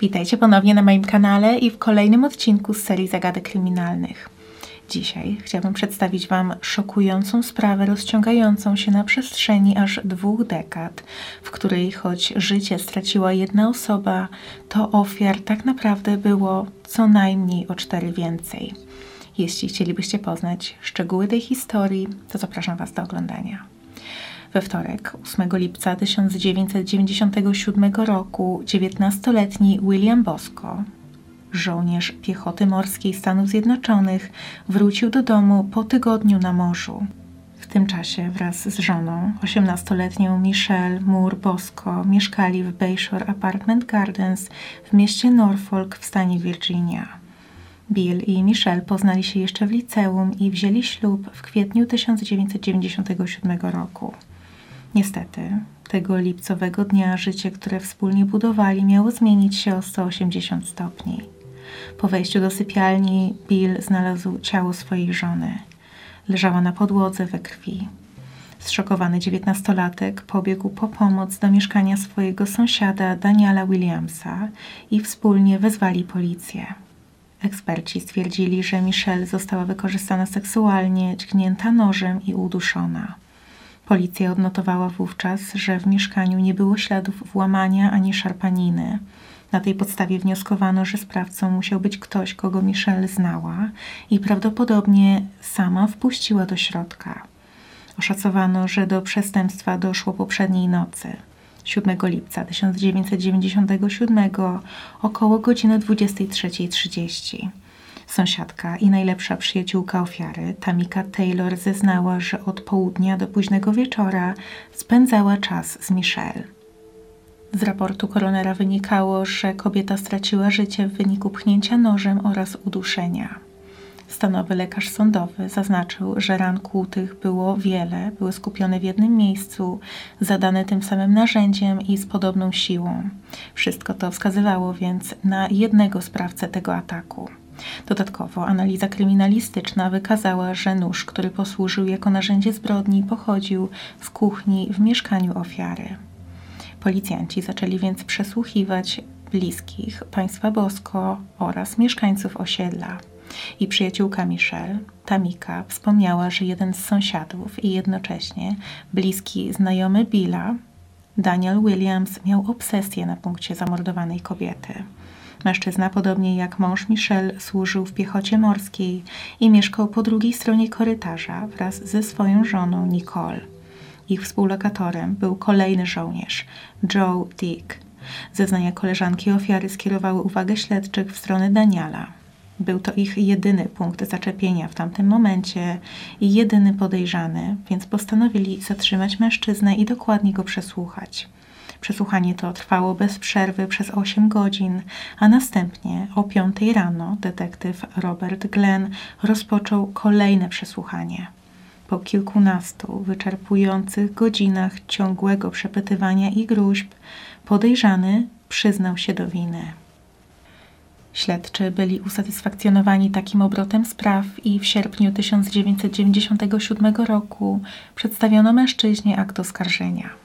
Witajcie ponownie na moim kanale i w kolejnym odcinku z serii zagadek kryminalnych. Dzisiaj chciałabym przedstawić Wam szokującą sprawę rozciągającą się na przestrzeni aż dwóch dekad, w której choć życie straciła jedna osoba, to ofiar tak naprawdę było co najmniej o cztery więcej. Jeśli chcielibyście poznać szczegóły tej historii, to zapraszam Was do oglądania. We wtorek, 8 lipca 1997 roku, 19-letni William Bosco, żołnierz piechoty morskiej Stanów Zjednoczonych, wrócił do domu po tygodniu na morzu. W tym czasie wraz z żoną, 18-letnią Michelle Moore Bosco, mieszkali w Bayshore Apartment Gardens w mieście Norfolk w stanie Virginia. Bill i Michelle poznali się jeszcze w liceum i wzięli ślub w kwietniu 1997 roku. Niestety, tego lipcowego dnia życie, które wspólnie budowali, miało zmienić się o 180 stopni. Po wejściu do sypialni, Bill znalazł ciało swojej żony. Leżała na podłodze we krwi. Zszokowany dziewiętnastolatek pobiegł po pomoc do mieszkania swojego sąsiada Daniela Williamsa i wspólnie wezwali policję. Eksperci stwierdzili, że Michelle została wykorzystana seksualnie, dźgnięta nożem i uduszona. Policja odnotowała wówczas, że w mieszkaniu nie było śladów włamania ani szarpaniny. Na tej podstawie wnioskowano, że sprawcą musiał być ktoś, kogo Michelle znała i prawdopodobnie sama wpuściła do środka. Oszacowano, że do przestępstwa doszło poprzedniej nocy. 7 lipca 1997 około godziny 23.30. Sąsiadka i najlepsza przyjaciółka ofiary, Tamika Taylor, zeznała, że od południa do późnego wieczora spędzała czas z Michelle. Z raportu koronera wynikało, że kobieta straciła życie w wyniku pchnięcia nożem oraz uduszenia. Stanowy lekarz sądowy zaznaczył, że ran kłutych było wiele, były skupione w jednym miejscu, zadane tym samym narzędziem i z podobną siłą. Wszystko to wskazywało więc na jednego sprawcę tego ataku. Dodatkowo analiza kryminalistyczna wykazała, że nóż, który posłużył jako narzędzie zbrodni, pochodził z kuchni w mieszkaniu ofiary. Policjanci zaczęli więc przesłuchiwać bliskich państwa Bosko oraz mieszkańców osiedla. I przyjaciółka Michelle, Tamika, wspomniała, że jeden z sąsiadów i jednocześnie bliski znajomy Billa, Daniel Williams, miał obsesję na punkcie zamordowanej kobiety. Mężczyzna, podobnie jak mąż Michelle, służył w piechocie morskiej i mieszkał po drugiej stronie korytarza wraz ze swoją żoną Nicole. Ich współlokatorem był kolejny żołnierz, Joe Dick. Zeznania koleżanki ofiary skierowały uwagę śledczych w stronę Daniela. Był to ich jedyny punkt zaczepienia w tamtym momencie i jedyny podejrzany, więc postanowili zatrzymać mężczyznę i dokładnie go przesłuchać. Przesłuchanie to trwało bez przerwy przez 8 godzin, a następnie o 5 rano detektyw Robert Glenn rozpoczął kolejne przesłuchanie. Po kilkunastu wyczerpujących godzinach ciągłego przepytywania i gruźb, podejrzany przyznał się do winy. Śledczy byli usatysfakcjonowani takim obrotem spraw i w sierpniu 1997 roku przedstawiono mężczyźnie akt oskarżenia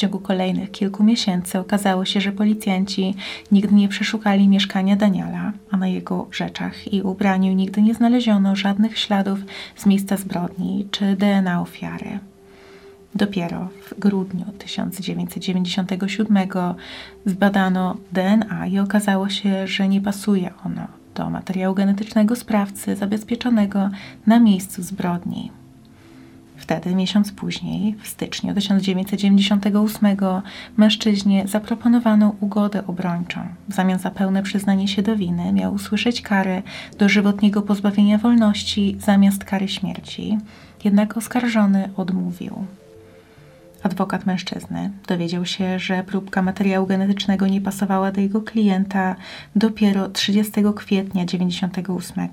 ciągu kolejnych kilku miesięcy okazało się, że policjanci nigdy nie przeszukali mieszkania Daniela, a na jego rzeczach i ubraniu nigdy nie znaleziono żadnych śladów z miejsca zbrodni czy DNA ofiary. Dopiero w grudniu 1997 zbadano DNA i okazało się, że nie pasuje ono do materiału genetycznego sprawcy zabezpieczonego na miejscu zbrodni. Wtedy, miesiąc później, w styczniu 1998, mężczyźnie zaproponowano ugodę obrończą. W zamian za pełne przyznanie się do winy miał usłyszeć karę dożywotniego pozbawienia wolności zamiast kary śmierci. Jednak oskarżony odmówił. Adwokat mężczyzny dowiedział się, że próbka materiału genetycznego nie pasowała do jego klienta dopiero 30 kwietnia 1998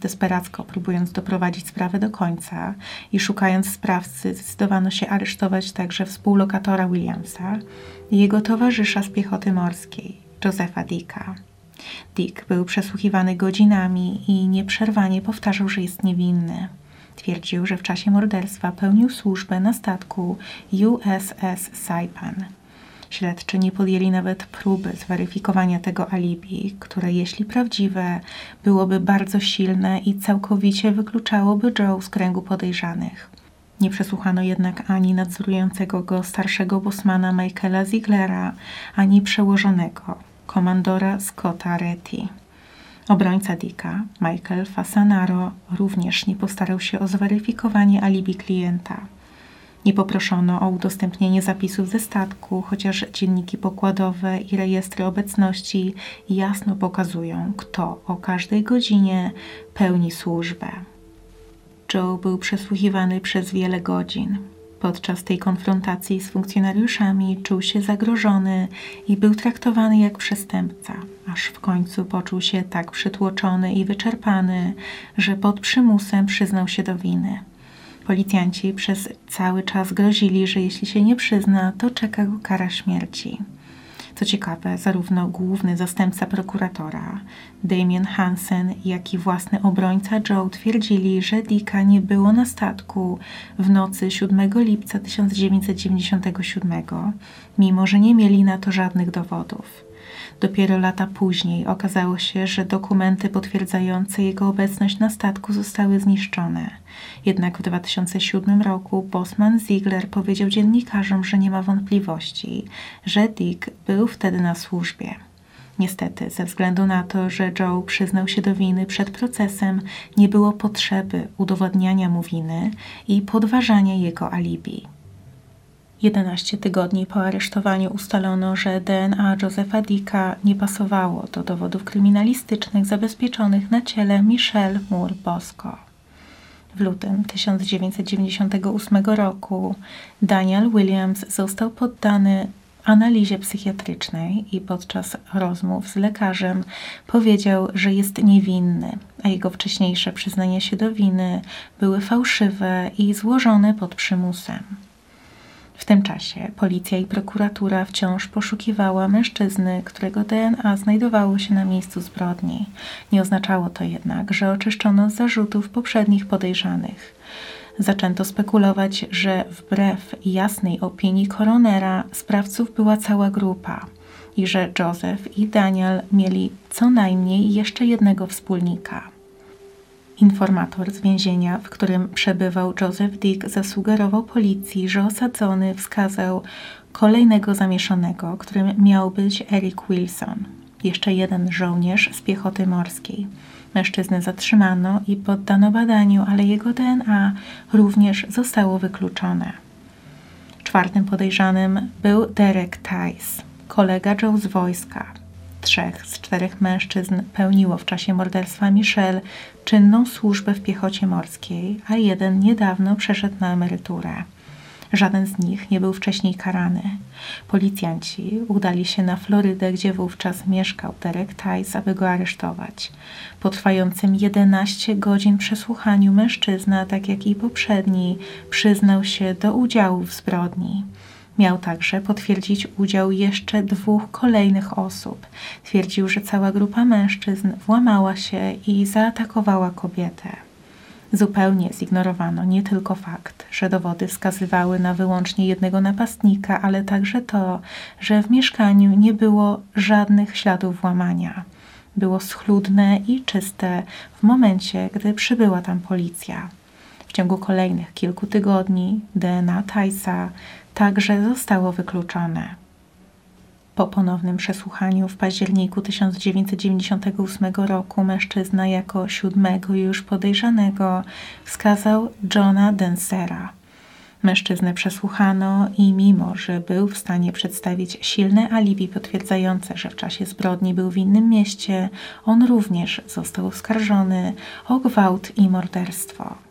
desperacko próbując doprowadzić sprawę do końca i szukając sprawcy, zdecydowano się aresztować także współlokatora Williamsa i jego towarzysza z piechoty morskiej, Josepha Dicka. Dick był przesłuchiwany godzinami i nieprzerwanie powtarzał, że jest niewinny. Twierdził, że w czasie morderstwa pełnił służbę na statku USS Saipan. Śledczy nie podjęli nawet próby zweryfikowania tego alibi, które jeśli prawdziwe, byłoby bardzo silne i całkowicie wykluczałoby Joe z kręgu podejrzanych. Nie przesłuchano jednak ani nadzorującego go starszego bosmana Michaela Zieglera, ani przełożonego, komandora Scotta Retty. Obrońca Dicka, Michael Fasanaro, również nie postarał się o zweryfikowanie alibi klienta. Nie poproszono o udostępnienie zapisów ze statku, chociaż dzienniki pokładowe i rejestry obecności jasno pokazują, kto o każdej godzinie pełni służbę. Joe był przesłuchiwany przez wiele godzin. Podczas tej konfrontacji z funkcjonariuszami czuł się zagrożony i był traktowany jak przestępca, aż w końcu poczuł się tak przytłoczony i wyczerpany, że pod przymusem przyznał się do winy. Policjanci przez cały czas grozili, że jeśli się nie przyzna, to czeka go kara śmierci. Co ciekawe, zarówno główny zastępca prokuratora Damien Hansen, jak i własny obrońca Joe twierdzili, że Dicka nie było na statku w nocy 7 lipca 1997, mimo że nie mieli na to żadnych dowodów. Dopiero lata później okazało się, że dokumenty potwierdzające jego obecność na statku zostały zniszczone. Jednak w 2007 roku Bosman Ziegler powiedział dziennikarzom, że nie ma wątpliwości, że Dick był wtedy na służbie. Niestety, ze względu na to, że Joe przyznał się do winy przed procesem, nie było potrzeby udowadniania mu winy i podważania jego alibi. 11 tygodni po aresztowaniu ustalono, że DNA Josepha Dicka nie pasowało do dowodów kryminalistycznych zabezpieczonych na ciele Michelle Moore Bosco. W lutym 1998 roku Daniel Williams został poddany analizie psychiatrycznej i podczas rozmów z lekarzem powiedział, że jest niewinny, a jego wcześniejsze przyznania się do winy były fałszywe i złożone pod przymusem. W tym czasie policja i prokuratura wciąż poszukiwała mężczyzny, którego DNA znajdowało się na miejscu zbrodni. Nie oznaczało to jednak, że oczyszczono z zarzutów poprzednich podejrzanych. Zaczęto spekulować, że wbrew jasnej opinii koronera sprawców była cała grupa i że Joseph i Daniel mieli co najmniej jeszcze jednego wspólnika. Informator z więzienia, w którym przebywał Joseph Dick, zasugerował policji, że osadzony wskazał kolejnego zamieszanego, którym miał być Eric Wilson, jeszcze jeden żołnierz z piechoty morskiej. Mężczyznę zatrzymano i poddano badaniu, ale jego DNA również zostało wykluczone. Czwartym podejrzanym był Derek Tice, kolega Joe z wojska, Trzech z czterech mężczyzn pełniło w czasie morderstwa Michelle czynną służbę w piechocie morskiej, a jeden niedawno przeszedł na emeryturę. Żaden z nich nie był wcześniej karany. Policjanci udali się na Florydę, gdzie wówczas mieszkał Derek Tice, aby go aresztować. Po trwającym 11 godzin przesłuchaniu mężczyzna, tak jak i poprzedni, przyznał się do udziału w zbrodni. Miał także potwierdzić udział jeszcze dwóch kolejnych osób. Twierdził, że cała grupa mężczyzn włamała się i zaatakowała kobietę. Zupełnie zignorowano nie tylko fakt, że dowody wskazywały na wyłącznie jednego napastnika, ale także to, że w mieszkaniu nie było żadnych śladów włamania. Było schludne i czyste w momencie, gdy przybyła tam policja. W ciągu kolejnych kilku tygodni DNA Tysa także zostało wykluczone. Po ponownym przesłuchaniu w październiku 1998 roku mężczyzna jako siódmego już podejrzanego wskazał Johna Densera. Mężczyznę przesłuchano i mimo, że był w stanie przedstawić silne alibi potwierdzające, że w czasie zbrodni był w innym mieście, on również został oskarżony o gwałt i morderstwo.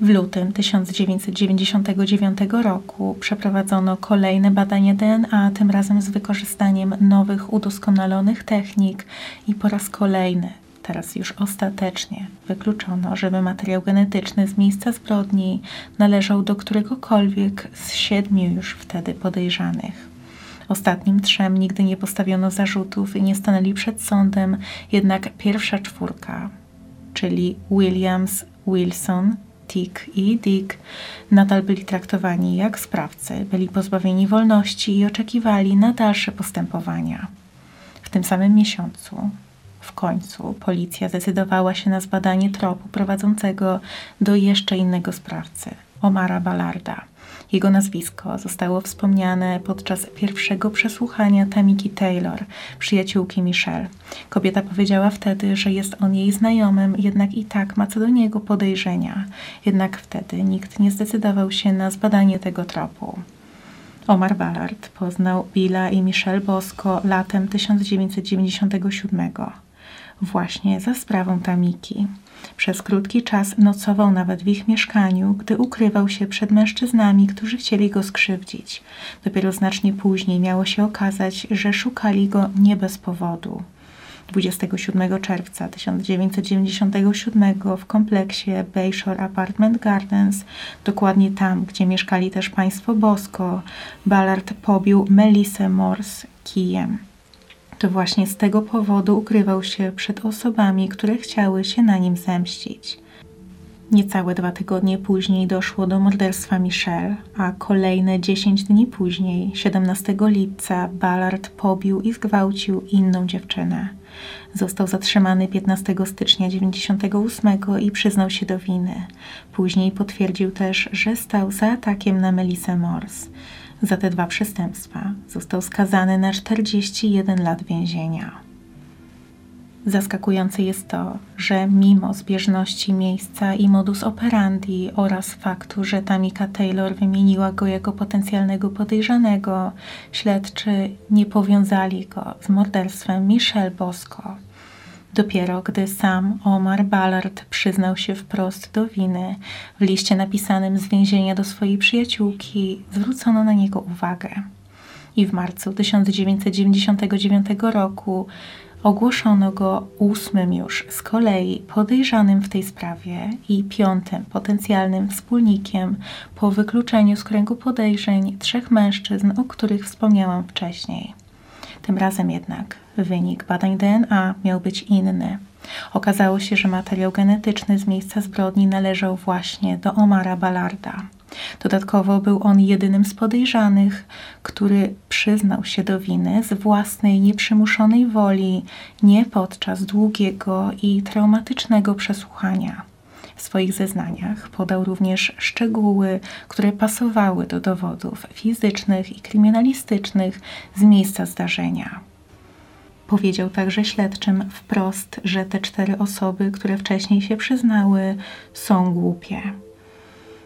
W lutym 1999 roku przeprowadzono kolejne badanie DNA, tym razem z wykorzystaniem nowych, udoskonalonych technik i po raz kolejny, teraz już ostatecznie, wykluczono, żeby materiał genetyczny z miejsca zbrodni należał do któregokolwiek z siedmiu już wtedy podejrzanych. Ostatnim trzem nigdy nie postawiono zarzutów i nie stanęli przed sądem, jednak pierwsza czwórka, czyli Williams, Wilson, Tick i Dick nadal byli traktowani jak sprawcy, byli pozbawieni wolności i oczekiwali na dalsze postępowania. W tym samym miesiącu, w końcu, policja zdecydowała się na zbadanie tropu prowadzącego do jeszcze innego sprawcy Omara Ballarda. Jego nazwisko zostało wspomniane podczas pierwszego przesłuchania Tamiki Taylor, przyjaciółki Michelle. Kobieta powiedziała wtedy, że jest on jej znajomym, jednak i tak ma co do niego podejrzenia. Jednak wtedy nikt nie zdecydował się na zbadanie tego tropu. Omar Ballard poznał Billa i Michelle Bosco latem 1997, właśnie za sprawą Tamiki. Przez krótki czas nocował nawet w ich mieszkaniu, gdy ukrywał się przed mężczyznami, którzy chcieli go skrzywdzić. Dopiero znacznie później miało się okazać, że szukali go nie bez powodu. 27 czerwca 1997 w kompleksie Bayshore Apartment Gardens, dokładnie tam, gdzie mieszkali też państwo Bosco, Ballard pobił Melissę Morse kijem. To właśnie z tego powodu ukrywał się przed osobami, które chciały się na nim zemścić. Niecałe dwa tygodnie później doszło do morderstwa Michelle, a kolejne dziesięć dni później, 17 lipca, Ballard pobił i zgwałcił inną dziewczynę. Został zatrzymany 15 stycznia 1998 i przyznał się do winy. Później potwierdził też, że stał za atakiem na Melissę Morse. Za te dwa przestępstwa został skazany na 41 lat więzienia. Zaskakujące jest to, że mimo zbieżności miejsca i modus operandi oraz faktu, że Tamika Taylor wymieniła go jako potencjalnego podejrzanego, śledczy nie powiązali go z morderstwem Michelle Bosco. Dopiero gdy sam Omar Ballard przyznał się wprost do winy, w liście napisanym z więzienia do swojej przyjaciółki zwrócono na niego uwagę. I w marcu 1999 roku ogłoszono go ósmym już z kolei podejrzanym w tej sprawie i piątym potencjalnym wspólnikiem po wykluczeniu z kręgu podejrzeń trzech mężczyzn, o których wspomniałam wcześniej. Tym razem jednak wynik badań DNA miał być inny. Okazało się, że materiał genetyczny z miejsca zbrodni należał właśnie do Omara Ballarda. Dodatkowo był on jedynym z podejrzanych, który przyznał się do winy z własnej nieprzymuszonej woli, nie podczas długiego i traumatycznego przesłuchania. W swoich zeznaniach podał również szczegóły, które pasowały do dowodów fizycznych i kryminalistycznych z miejsca zdarzenia. Powiedział także śledczym wprost, że te cztery osoby, które wcześniej się przyznały, są głupie.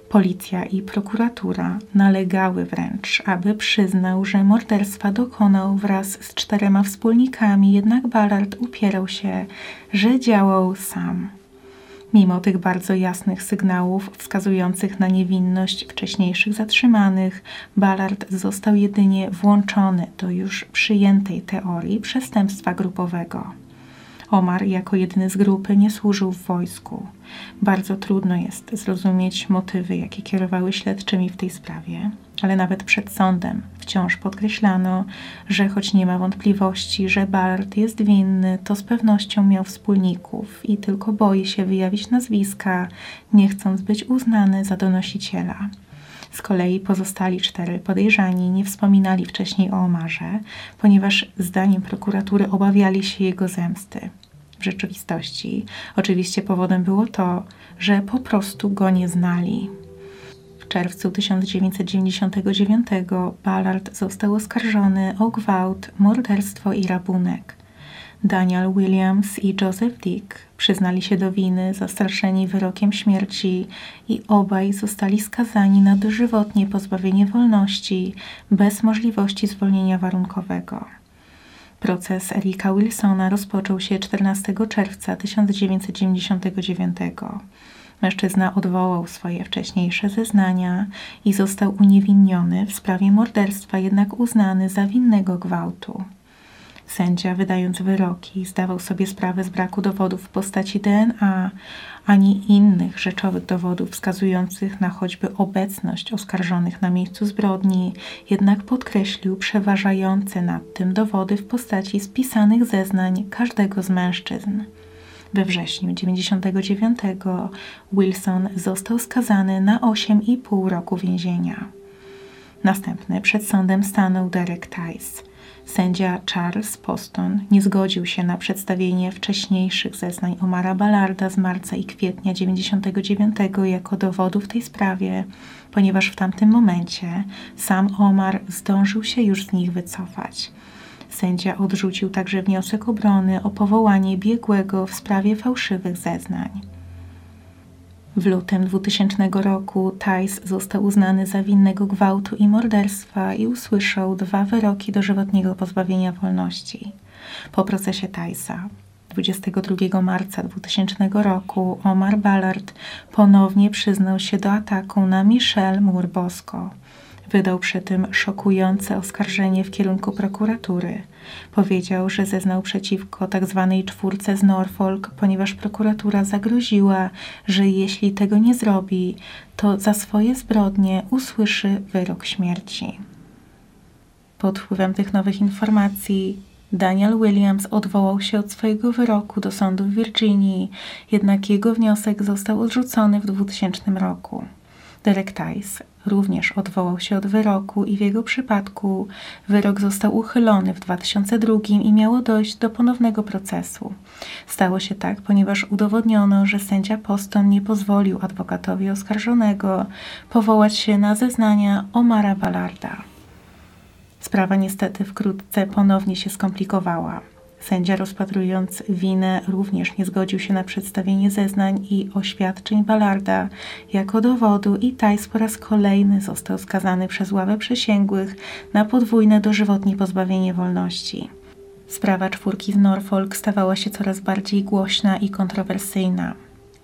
Policja i prokuratura nalegały wręcz, aby przyznał, że morderstwa dokonał wraz z czterema wspólnikami, jednak Ballard upierał się, że działał sam. Mimo tych bardzo jasnych sygnałów wskazujących na niewinność wcześniejszych zatrzymanych, Ballard został jedynie włączony do już przyjętej teorii przestępstwa grupowego. Omar jako jedyny z grupy nie służył w wojsku. Bardzo trudno jest zrozumieć motywy, jakie kierowały śledczymi w tej sprawie, ale nawet przed sądem wciąż podkreślano, że choć nie ma wątpliwości, że Ballard jest winny, to z pewnością miał wspólników i tylko boi się wyjawić nazwiska, nie chcąc być uznany za donosiciela. Z kolei pozostali cztery podejrzani nie wspominali wcześniej o Omarze, ponieważ zdaniem prokuratury obawiali się jego zemsty. W rzeczywistości oczywiście powodem było to, że po prostu go nie znali. W czerwcu 1999 Ballard został oskarżony o gwałt, morderstwo i rabunek. Daniel Williams i Joseph Dick przyznali się do winy, zastraszeni wyrokiem śmierci i obaj zostali skazani na dożywotnie pozbawienie wolności bez możliwości zwolnienia warunkowego. Proces Erika Wilsona rozpoczął się 14 czerwca 1999. Mężczyzna odwołał swoje wcześniejsze zeznania i został uniewinniony w sprawie morderstwa, jednak uznany za winnego gwałtu. Sędzia, wydając wyroki, zdawał sobie sprawę z braku dowodów w postaci DNA, ani innych rzeczowych dowodów wskazujących na choćby obecność oskarżonych na miejscu zbrodni, jednak podkreślił przeważające nad tym dowody w postaci spisanych zeznań każdego z mężczyzn. We wrześniu 1999 Wilson został skazany na 8,5 roku więzienia. Następny przed sądem stanął Derek Tice. Sędzia Charles Poston nie zgodził się na przedstawienie wcześniejszych zeznań Omara Ballarda z marca i kwietnia 1999 jako dowodu w tej sprawie, ponieważ w tamtym momencie sam Omar zdążył się już z nich wycofać. Sędzia odrzucił także wniosek obrony o powołanie biegłego w sprawie fałszywych zeznań. W lutym 2000 roku Tice został uznany za winnego gwałtu i morderstwa i usłyszał dwa wyroki dożywotniego pozbawienia wolności. Po procesie Tice'a 22 marca 2000 roku Omar Ballard ponownie przyznał się do ataku na Michelle Murbosko. Wydał przy tym szokujące oskarżenie w kierunku prokuratury. Powiedział, że zeznał przeciwko tzw. Tak czwórce z Norfolk, ponieważ prokuratura zagroziła, że jeśli tego nie zrobi, to za swoje zbrodnie usłyszy wyrok śmierci. Pod wpływem tych nowych informacji Daniel Williams odwołał się od swojego wyroku do sądu w Virginii, jednak jego wniosek został odrzucony w 2000 roku. Derek Tice również odwołał się od wyroku i w jego przypadku wyrok został uchylony w 2002 i miało dojść do ponownego procesu. Stało się tak, ponieważ udowodniono, że sędzia Poston nie pozwolił adwokatowi oskarżonego powołać się na zeznania Omara Ballarda. Sprawa niestety wkrótce ponownie się skomplikowała. Sędzia rozpatrując winę również nie zgodził się na przedstawienie zeznań i oświadczeń Ballarda jako dowodu i Tajs po raz kolejny został skazany przez ławę przysięgłych na podwójne dożywotnie pozbawienie wolności. Sprawa czwórki z Norfolk stawała się coraz bardziej głośna i kontrowersyjna.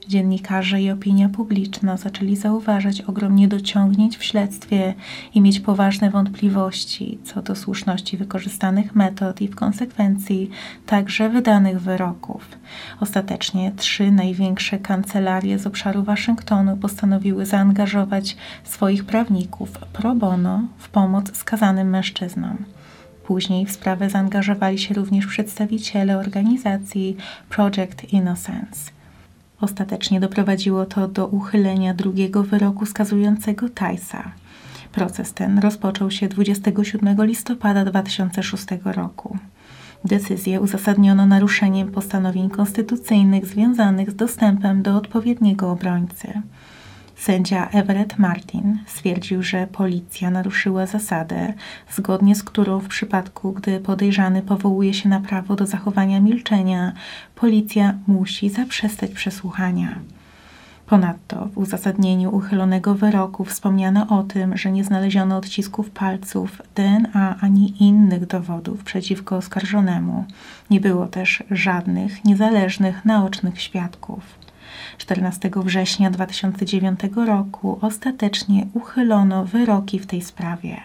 Dziennikarze i opinia publiczna zaczęli zauważać ogrom niedociągnięć w śledztwie i mieć poważne wątpliwości co do słuszności wykorzystanych metod i w konsekwencji także wydanych wyroków. Ostatecznie trzy największe kancelarie z obszaru Waszyngtonu postanowiły zaangażować swoich prawników pro bono w pomoc skazanym mężczyznom. Później w sprawę zaangażowali się również przedstawiciele organizacji Project Innocence. Ostatecznie doprowadziło to do uchylenia drugiego wyroku skazującego Tysa. Proces ten rozpoczął się 27 listopada 2006 roku. Decyzję uzasadniono naruszeniem postanowień konstytucyjnych związanych z dostępem do odpowiedniego obrońcy. Sędzia Everett Martin stwierdził, że policja naruszyła zasadę, zgodnie z którą w przypadku, gdy podejrzany powołuje się na prawo do zachowania milczenia, policja musi zaprzestać przesłuchania. Ponadto w uzasadnieniu uchylonego wyroku wspomniano o tym, że nie znaleziono odcisków palców, DNA ani innych dowodów przeciwko oskarżonemu. Nie było też żadnych niezależnych naocznych świadków. 14 września 2009 roku ostatecznie uchylono wyroki w tej sprawie.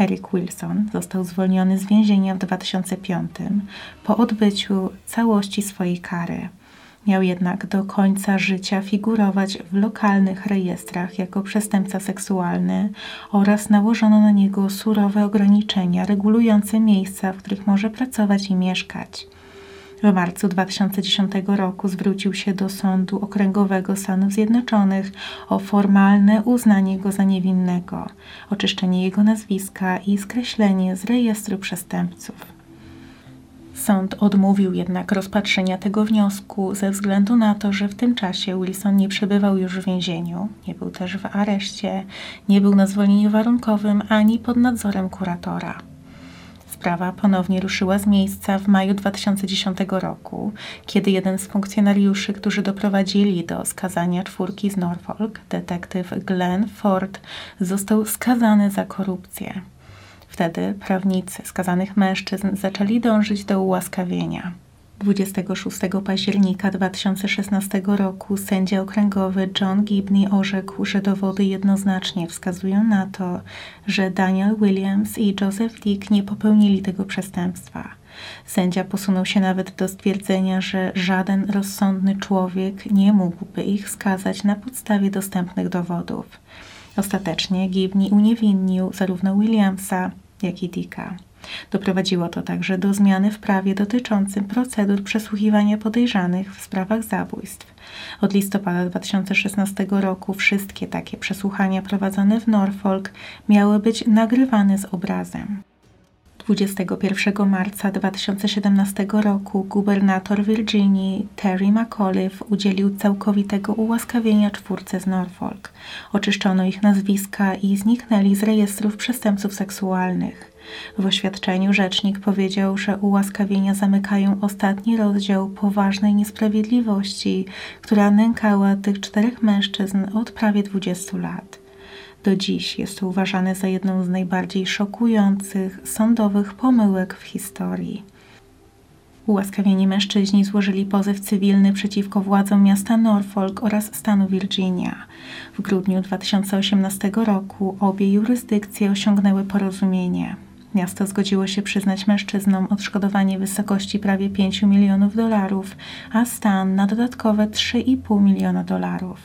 Eric Wilson został zwolniony z więzienia w 2005 po odbyciu całości swojej kary. Miał jednak do końca życia figurować w lokalnych rejestrach jako przestępca seksualny oraz nałożono na niego surowe ograniczenia regulujące miejsca, w których może pracować i mieszkać. W marcu 2010 roku zwrócił się do Sądu Okręgowego Stanów Zjednoczonych o formalne uznanie go za niewinnego, oczyszczenie jego nazwiska i skreślenie z rejestru przestępców. Sąd odmówił jednak rozpatrzenia tego wniosku ze względu na to, że w tym czasie Wilson nie przebywał już w więzieniu, nie był też w areszcie, nie był na zwolnieniu warunkowym ani pod nadzorem kuratora. Sprawa ponownie ruszyła z miejsca w maju 2010 roku, kiedy jeden z funkcjonariuszy, którzy doprowadzili do skazania czwórki z Norfolk, detektyw Glenn Ford, został skazany za korupcję. Wtedy prawnicy skazanych mężczyzn zaczęli dążyć do ułaskawienia. 26 października 2016 roku sędzia okręgowy John Gibney orzekł, że dowody jednoznacznie wskazują na to, że Daniel Williams i Joseph Dick nie popełnili tego przestępstwa. Sędzia posunął się nawet do stwierdzenia, że żaden rozsądny człowiek nie mógłby ich skazać na podstawie dostępnych dowodów. Ostatecznie Gibney uniewinnił zarówno Williamsa, jak i Dicka. Doprowadziło to także do zmiany w prawie dotyczącym procedur przesłuchiwania podejrzanych w sprawach zabójstw. Od listopada 2016 roku wszystkie takie przesłuchania prowadzone w Norfolk miały być nagrywane z obrazem. 21 marca 2017 roku gubernator Virginii Terry McAuliffe udzielił całkowitego ułaskawienia czwórce z Norfolk. Oczyszczono ich nazwiska i zniknęli z rejestrów przestępców seksualnych. W oświadczeniu rzecznik powiedział, że ułaskawienia zamykają ostatni rozdział poważnej niesprawiedliwości, która nękała tych czterech mężczyzn od prawie 20 lat. Do dziś jest to uważane za jedną z najbardziej szokujących sądowych pomyłek w historii. Ułaskawieni mężczyźni złożyli pozew cywilny przeciwko władzom miasta Norfolk oraz stanu Virginia. W grudniu 2018 roku obie jurysdykcje osiągnęły porozumienie. Miasto zgodziło się przyznać mężczyznom odszkodowanie w wysokości prawie 5 milionów dolarów, a stan na dodatkowe 3,5 miliona dolarów.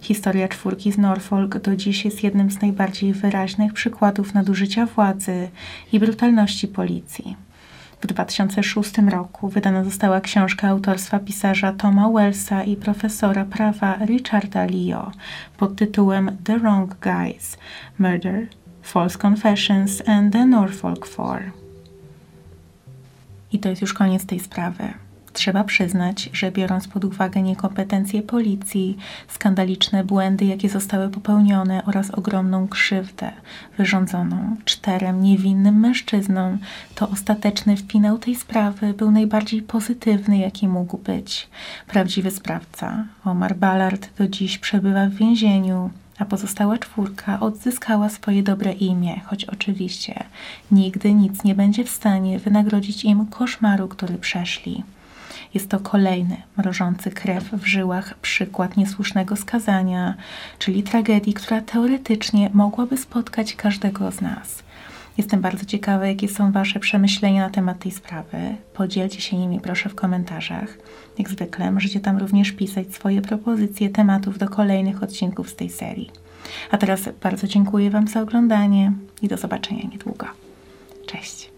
Historia czwórki z Norfolk do dziś jest jednym z najbardziej wyraźnych przykładów nadużycia władzy i brutalności policji. W 2006 roku wydana została książka autorstwa pisarza Toma Wellsa i profesora prawa Richarda Leo pod tytułem The Wrong Guys – Murder, False Confessions and the Norfolk Four. I to jest już koniec tej sprawy. Trzeba przyznać, że biorąc pod uwagę niekompetencje policji, skandaliczne błędy, jakie zostały popełnione oraz ogromną krzywdę wyrządzoną czterem niewinnym mężczyznom, to ostateczny finał tej sprawy był najbardziej pozytywny, jaki mógł być. Prawdziwy sprawca, Omar Ballard, do dziś przebywa w więzieniu, a pozostała czwórka odzyskała swoje dobre imię, choć oczywiście nigdy nic nie będzie w stanie wynagrodzić im koszmaru, który przeszli. Jest to kolejny mrożący krew w żyłach przykład niesłusznego skazania, czyli tragedii, która teoretycznie mogłaby spotkać każdego z nas. Jestem bardzo ciekawa, jakie są Wasze przemyślenia na temat tej sprawy. Podzielcie się nimi proszę w komentarzach. Jak zwykle możecie tam również pisać swoje propozycje tematów do kolejnych odcinków z tej serii. A teraz bardzo dziękuję Wam za oglądanie i do zobaczenia niedługo. Cześć!